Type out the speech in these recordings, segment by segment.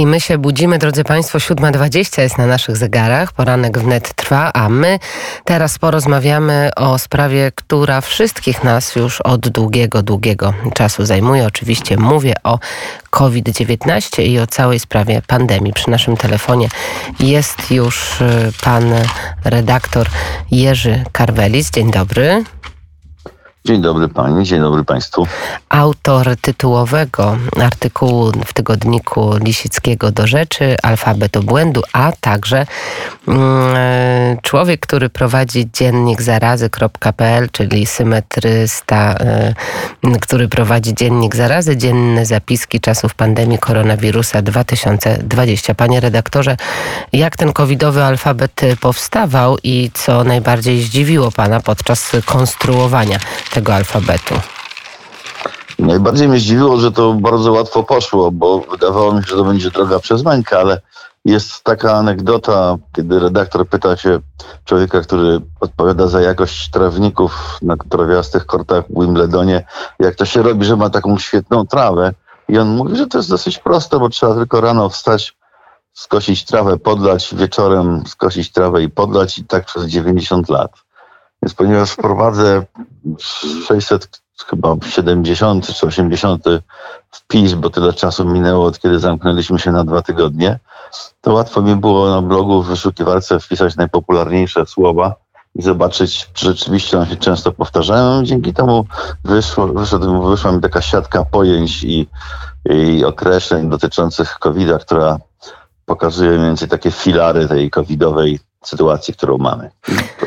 I my się budzimy, drodzy Państwo, 7.20 jest na naszych zegarach, poranek wnet trwa, a my teraz porozmawiamy o sprawie, która wszystkich nas już od długiego, długiego czasu zajmuje. Oczywiście mówię o COVID-19 i o całej sprawie pandemii. Przy naszym telefonie jest już y, pan redaktor Jerzy Karwelis. Dzień dobry. Dzień dobry Pani, dzień dobry Państwu. Autor tytułowego artykułu w tygodniku Lisickiego do rzeczy, alfabet obłędu, a także mm, człowiek, który prowadzi dziennik zarazy.pl, czyli symetrysta, y, który prowadzi dziennik zarazy, dzienne zapiski czasów pandemii koronawirusa 2020. Panie redaktorze, jak ten covidowy alfabet powstawał i co najbardziej zdziwiło Pana podczas konstruowania tego alfabetu? Najbardziej mnie zdziwiło, że to bardzo łatwo poszło, bo wydawało mi się, że to będzie droga przez mękę, ale jest taka anegdota, kiedy redaktor pyta się człowieka, który odpowiada za jakość trawników na trawiastych kortach w Wimbledonie, jak to się robi, że ma taką świetną trawę. I on mówi, że to jest dosyć proste, bo trzeba tylko rano wstać, skosić trawę, podlać, wieczorem skosić trawę i podlać i tak przez 90 lat. Więc ponieważ wprowadzę 600, chyba 70 czy 80 wpis, bo tyle czasu minęło od kiedy zamknęliśmy się na dwa tygodnie, to łatwo mi było na blogu w wyszukiwarce wpisać najpopularniejsze słowa i zobaczyć, czy rzeczywiście one się często powtarzają. Dzięki temu wyszło, wyszło, wyszła mi taka siatka pojęć i, i określeń dotyczących COVID-a, która pokazuje mniej więcej takie filary tej covidowej sytuacji, którą mamy.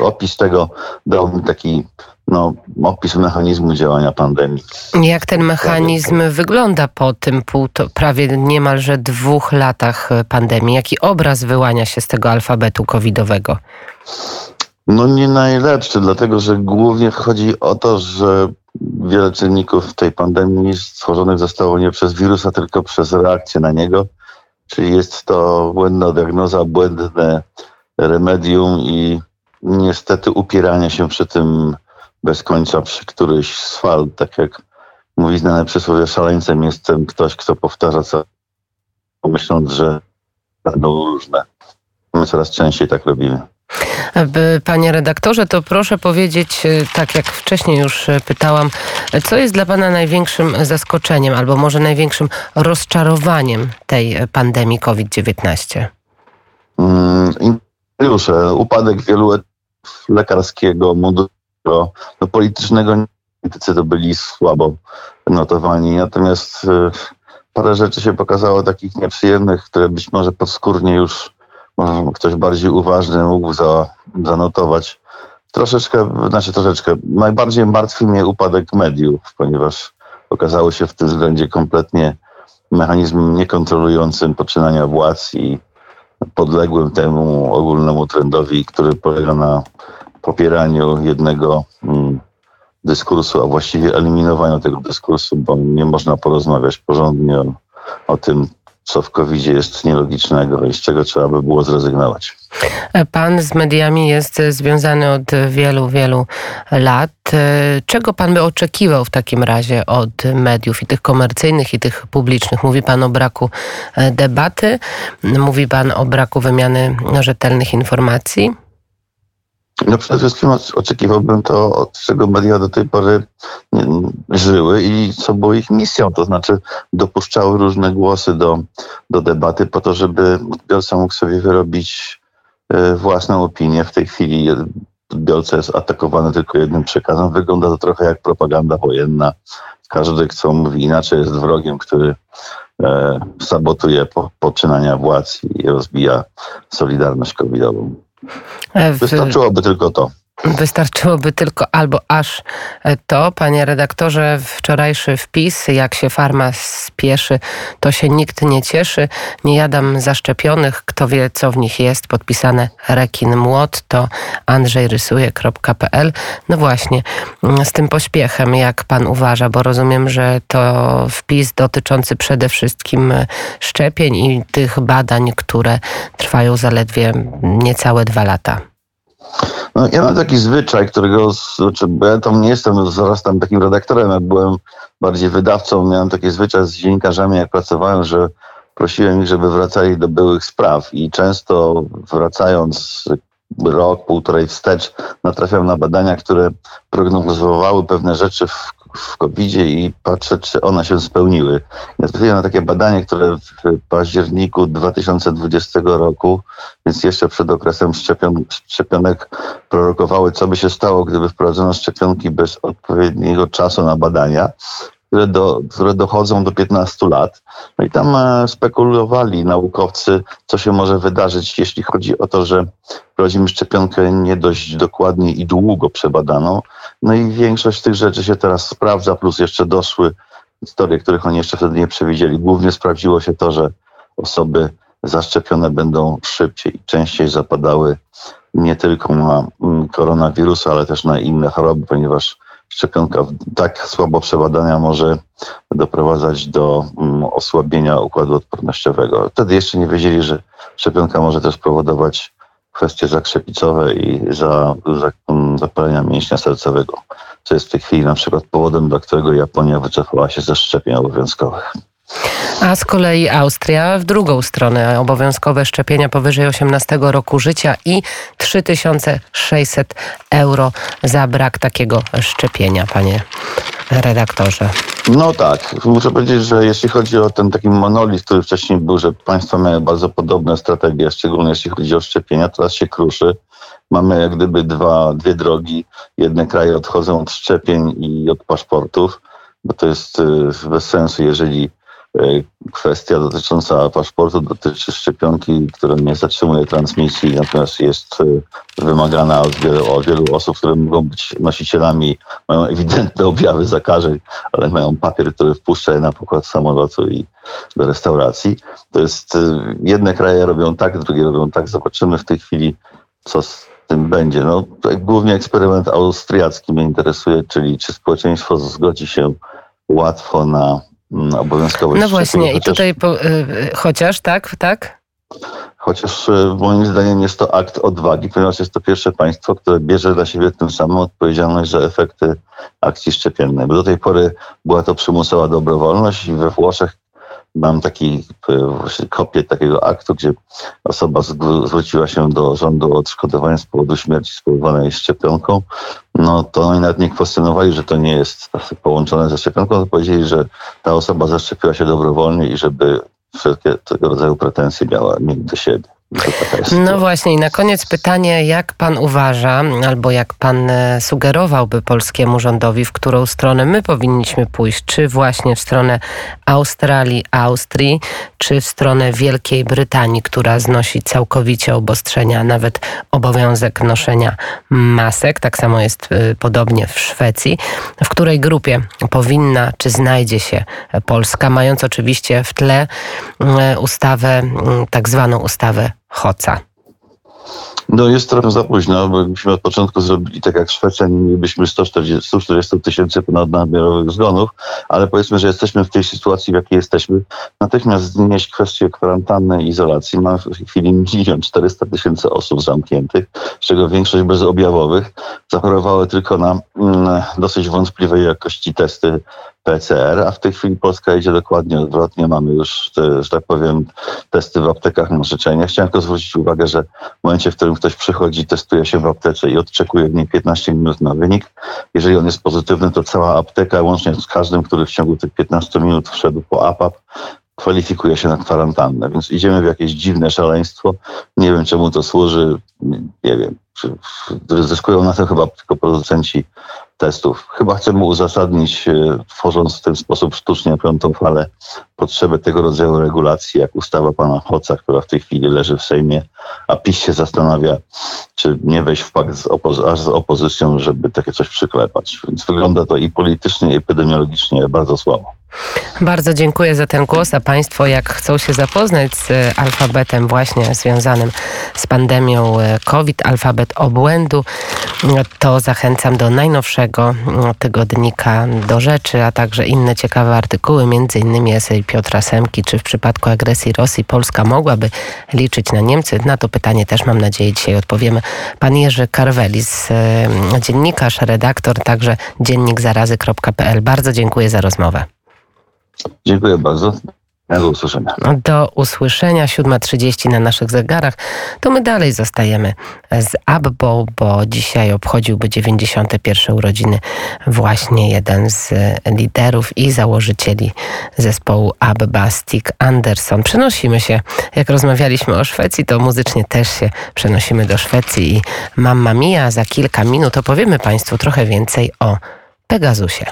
Opis tego dał mi taki no, opis mechanizmu działania pandemii. Jak ten mechanizm wygląda po tym pół, prawie niemalże dwóch latach pandemii? Jaki obraz wyłania się z tego alfabetu covidowego? No nie najlepszy, dlatego że głównie chodzi o to, że wiele czynników tej pandemii stworzonych zostało nie przez wirusa, tylko przez reakcję na niego. Czyli jest to błędna diagnoza, błędne remedium i niestety upieranie się przy tym bez końca przy któryś z fal, tak jak mówi znane przysłowie, szaleńcem jestem ktoś, kto powtarza co myśląc, że będą różne. My coraz częściej tak robimy. Panie redaktorze, to proszę powiedzieć, y, tak jak wcześniej już y, pytałam, co jest dla Pana największym zaskoczeniem albo może największym rozczarowaniem tej pandemii COVID-19? Mm, upadek wielu lekarskiego, munduru no, politycznego politycy to byli słabo notowani. Natomiast y, parę rzeczy się pokazało takich nieprzyjemnych, które być może podskórnie już może ktoś bardziej uważny mógł za, zanotować. Troszeczkę, znaczy troszeczkę, najbardziej martwi mnie upadek mediów, ponieważ okazało się w tym względzie kompletnie mechanizmem niekontrolującym poczynania władz i podległym temu ogólnemu trendowi, który polega na popieraniu jednego mm, dyskursu, a właściwie eliminowaniu tego dyskursu, bo nie można porozmawiać porządnie o, o tym, co w covid jest nielogicznego i z czego trzeba by było zrezygnować. Pan z mediami jest związany od wielu, wielu lat. Czego pan by oczekiwał w takim razie od mediów i tych komercyjnych, i tych publicznych? Mówi pan o braku debaty, mówi pan o braku wymiany rzetelnych informacji? No przede wszystkim oczekiwałbym to, od czego media do tej pory żyły i co było ich misją, to znaczy dopuszczały różne głosy do, do debaty po to, żeby odbiorca mógł sobie wyrobić e, własną opinię. W tej chwili odbiorca jest atakowany tylko jednym przekazem. Wygląda to trochę jak propaganda wojenna. Każdy, kto mówi inaczej, jest wrogiem, który e, sabotuje po, poczynania władz i rozbija solidarność covidową. E, Wystarczyłoby tylko to. Wystarczyłoby tylko albo aż to. Panie redaktorze, wczorajszy wpis, jak się farma spieszy, to się nikt nie cieszy. Nie jadam zaszczepionych, kto wie co w nich jest. Podpisane rekin młot to andrzejrysuje.pl. No właśnie, z tym pośpiechem, jak pan uważa, bo rozumiem, że to wpis dotyczący przede wszystkim szczepień i tych badań, które trwają zaledwie niecałe dwa lata. No, ja mam taki zwyczaj, którego, znaczy, bo ja tam nie jestem zaraz tam takim redaktorem, jak byłem bardziej wydawcą, miałem taki zwyczaj z dziennikarzami, jak pracowałem, że prosiłem ich, żeby wracali do byłych spraw i często wracając rok, półtorej wstecz natrafiam na badania, które prognozowały pewne rzeczy w, w covid i patrzę, czy one się spełniły. Natrafiłem na takie badanie, które w październiku 2020 roku, więc jeszcze przed okresem szczepion, szczepionek, prorokowały, co by się stało, gdyby wprowadzono szczepionki bez odpowiedniego czasu na badania które, do, które dochodzą do 15 lat. No i tam e, spekulowali naukowcy, co się może wydarzyć, jeśli chodzi o to, że prowadzimy szczepionkę nie dość dokładnie i długo przebadaną. No i większość tych rzeczy się teraz sprawdza, plus jeszcze doszły historie, których oni jeszcze wtedy nie przewidzieli. Głównie sprawdziło się to, że osoby zaszczepione będą szybciej i częściej zapadały nie tylko na mm, koronawirusa, ale też na inne choroby, ponieważ szczepionka tak słabo przebadania może doprowadzać do mm, osłabienia układu odpornościowego. Wtedy jeszcze nie wiedzieli, że szczepionka może też powodować kwestie zakrzepicowe i za, za, mm, zapalenia mięśnia sercowego, co jest w tej chwili na przykład powodem, dla którego Japonia wycofała się ze szczepień obowiązkowych. A z kolei Austria w drugą stronę obowiązkowe szczepienia powyżej 18 roku życia i 3600 euro za brak takiego szczepienia, panie redaktorze. No tak, muszę powiedzieć, że jeśli chodzi o ten taki monolit, który wcześniej był, że państwa miały bardzo podobne strategie, szczególnie jeśli chodzi o szczepienia, teraz się kruszy. Mamy jak gdyby dwa, dwie drogi. Jedne kraje odchodzą od szczepień i od paszportów, bo to jest y, bez sensu, jeżeli kwestia dotycząca paszportu dotyczy szczepionki, która nie zatrzymuje transmisji, natomiast jest e, wymagana od wielu, od wielu osób, które mogą być nosicielami, mają ewidentne objawy zakażeń, ale mają papier, który wpuszcza je na pokład samolotu i do restauracji. To jest, e, jedne kraje robią tak, drugie robią tak. Zobaczymy w tej chwili, co z tym będzie. No, głównie eksperyment austriacki mnie interesuje, czyli czy społeczeństwo zgodzi się łatwo na obowiązkowość. No właśnie, i tutaj po, y, chociaż, tak, tak? Chociaż y, moim zdaniem jest to akt odwagi, ponieważ jest to pierwsze państwo, które bierze dla siebie tym samą odpowiedzialność za efekty akcji szczepiennej. Bo do tej pory była to przymusowa dobrowolność i we Włoszech Mam taki kopię takiego aktu, gdzie osoba zwróciła się do rządu o odszkodowanie z powodu śmierci spowodowanej szczepionką. No to oni nawet nie kwestionowali, że to nie jest połączone ze szczepionką, powiedzieli, że ta osoba zaszczepiła się dobrowolnie i żeby wszelkie tego rodzaju pretensje miała mieć do siebie. No właśnie, i na koniec pytanie, jak pan uważa, albo jak pan e, sugerowałby polskiemu rządowi, w którą stronę my powinniśmy pójść? Czy właśnie w stronę Australii, Austrii, czy w stronę Wielkiej Brytanii, która znosi całkowicie obostrzenia, nawet obowiązek noszenia masek? Tak samo jest e, podobnie w Szwecji. W której grupie powinna, czy znajdzie się Polska, mając oczywiście w tle e, ustawę, tak zwaną ustawę Hoca. No jest trochę za późno, bo gdybyśmy od początku zrobili tak jak Szwecja, mielibyśmy 140, 140 tysięcy ponadnadmiarowych zgonów, ale powiedzmy, że jesteśmy w tej sytuacji, w jakiej jesteśmy. Natychmiast znieść kwestię kwarantanny i izolacji. Mamy w tej chwili 1 400 tysięcy osób zamkniętych, z czego większość bezobjawowych. Zachorowały tylko na mm, dosyć wątpliwej jakości testy PCR, a w tej chwili Polska idzie dokładnie odwrotnie. Mamy już, te, że tak powiem, testy w aptekach na życzenie. Chciałem tylko zwrócić uwagę, że w momencie, w którym ktoś przychodzi, testuje się w aptece i odczekuje w niej 15 minut na wynik, jeżeli on jest pozytywny, to cała apteka, łącznie z każdym, który w ciągu tych 15 minut wszedł po APAP, kwalifikuje się na kwarantannę, więc idziemy w jakieś dziwne szaleństwo. Nie wiem, czemu to służy. Nie wiem. Zyskują na tym chyba tylko producenci testów. Chyba chcemy uzasadnić, e, tworząc w ten sposób sztucznie piątą falę, potrzebę tego rodzaju regulacji, jak ustawa pana Hoca, która w tej chwili leży w Sejmie, a PiS się zastanawia, czy nie wejść w pakt z, opozy- z opozycją, żeby takie coś przyklepać. Więc wygląda to i politycznie, i epidemiologicznie bardzo słabo. Bardzo dziękuję za ten głos, a Państwo jak chcą się zapoznać z e, alfabetem właśnie związanym z pandemią e, COVID, alfabet obłędu, to zachęcam do najnowszego tygodnika do rzeczy, a także inne ciekawe artykuły, innymi esej Piotra Semki, czy w przypadku agresji Rosji Polska mogłaby liczyć na Niemcy? Na to pytanie też mam nadzieję dzisiaj odpowiemy. Pan Jerzy Karwelis, e, dziennikarz, redaktor, także dziennikzarazy.pl. Bardzo dziękuję za rozmowę. Dziękuję bardzo. Do usłyszenia. Do usłyszenia 7.30 na naszych zegarach. To my dalej zostajemy z Abbo, bo dzisiaj obchodziłby 91 urodziny właśnie jeden z liderów i założycieli zespołu Abba, Stig Anderson. Przenosimy się, jak rozmawialiśmy o Szwecji, to muzycznie też się przenosimy do Szwecji i Mamma Mia za kilka minut opowiemy Państwu trochę więcej o Pegasusie.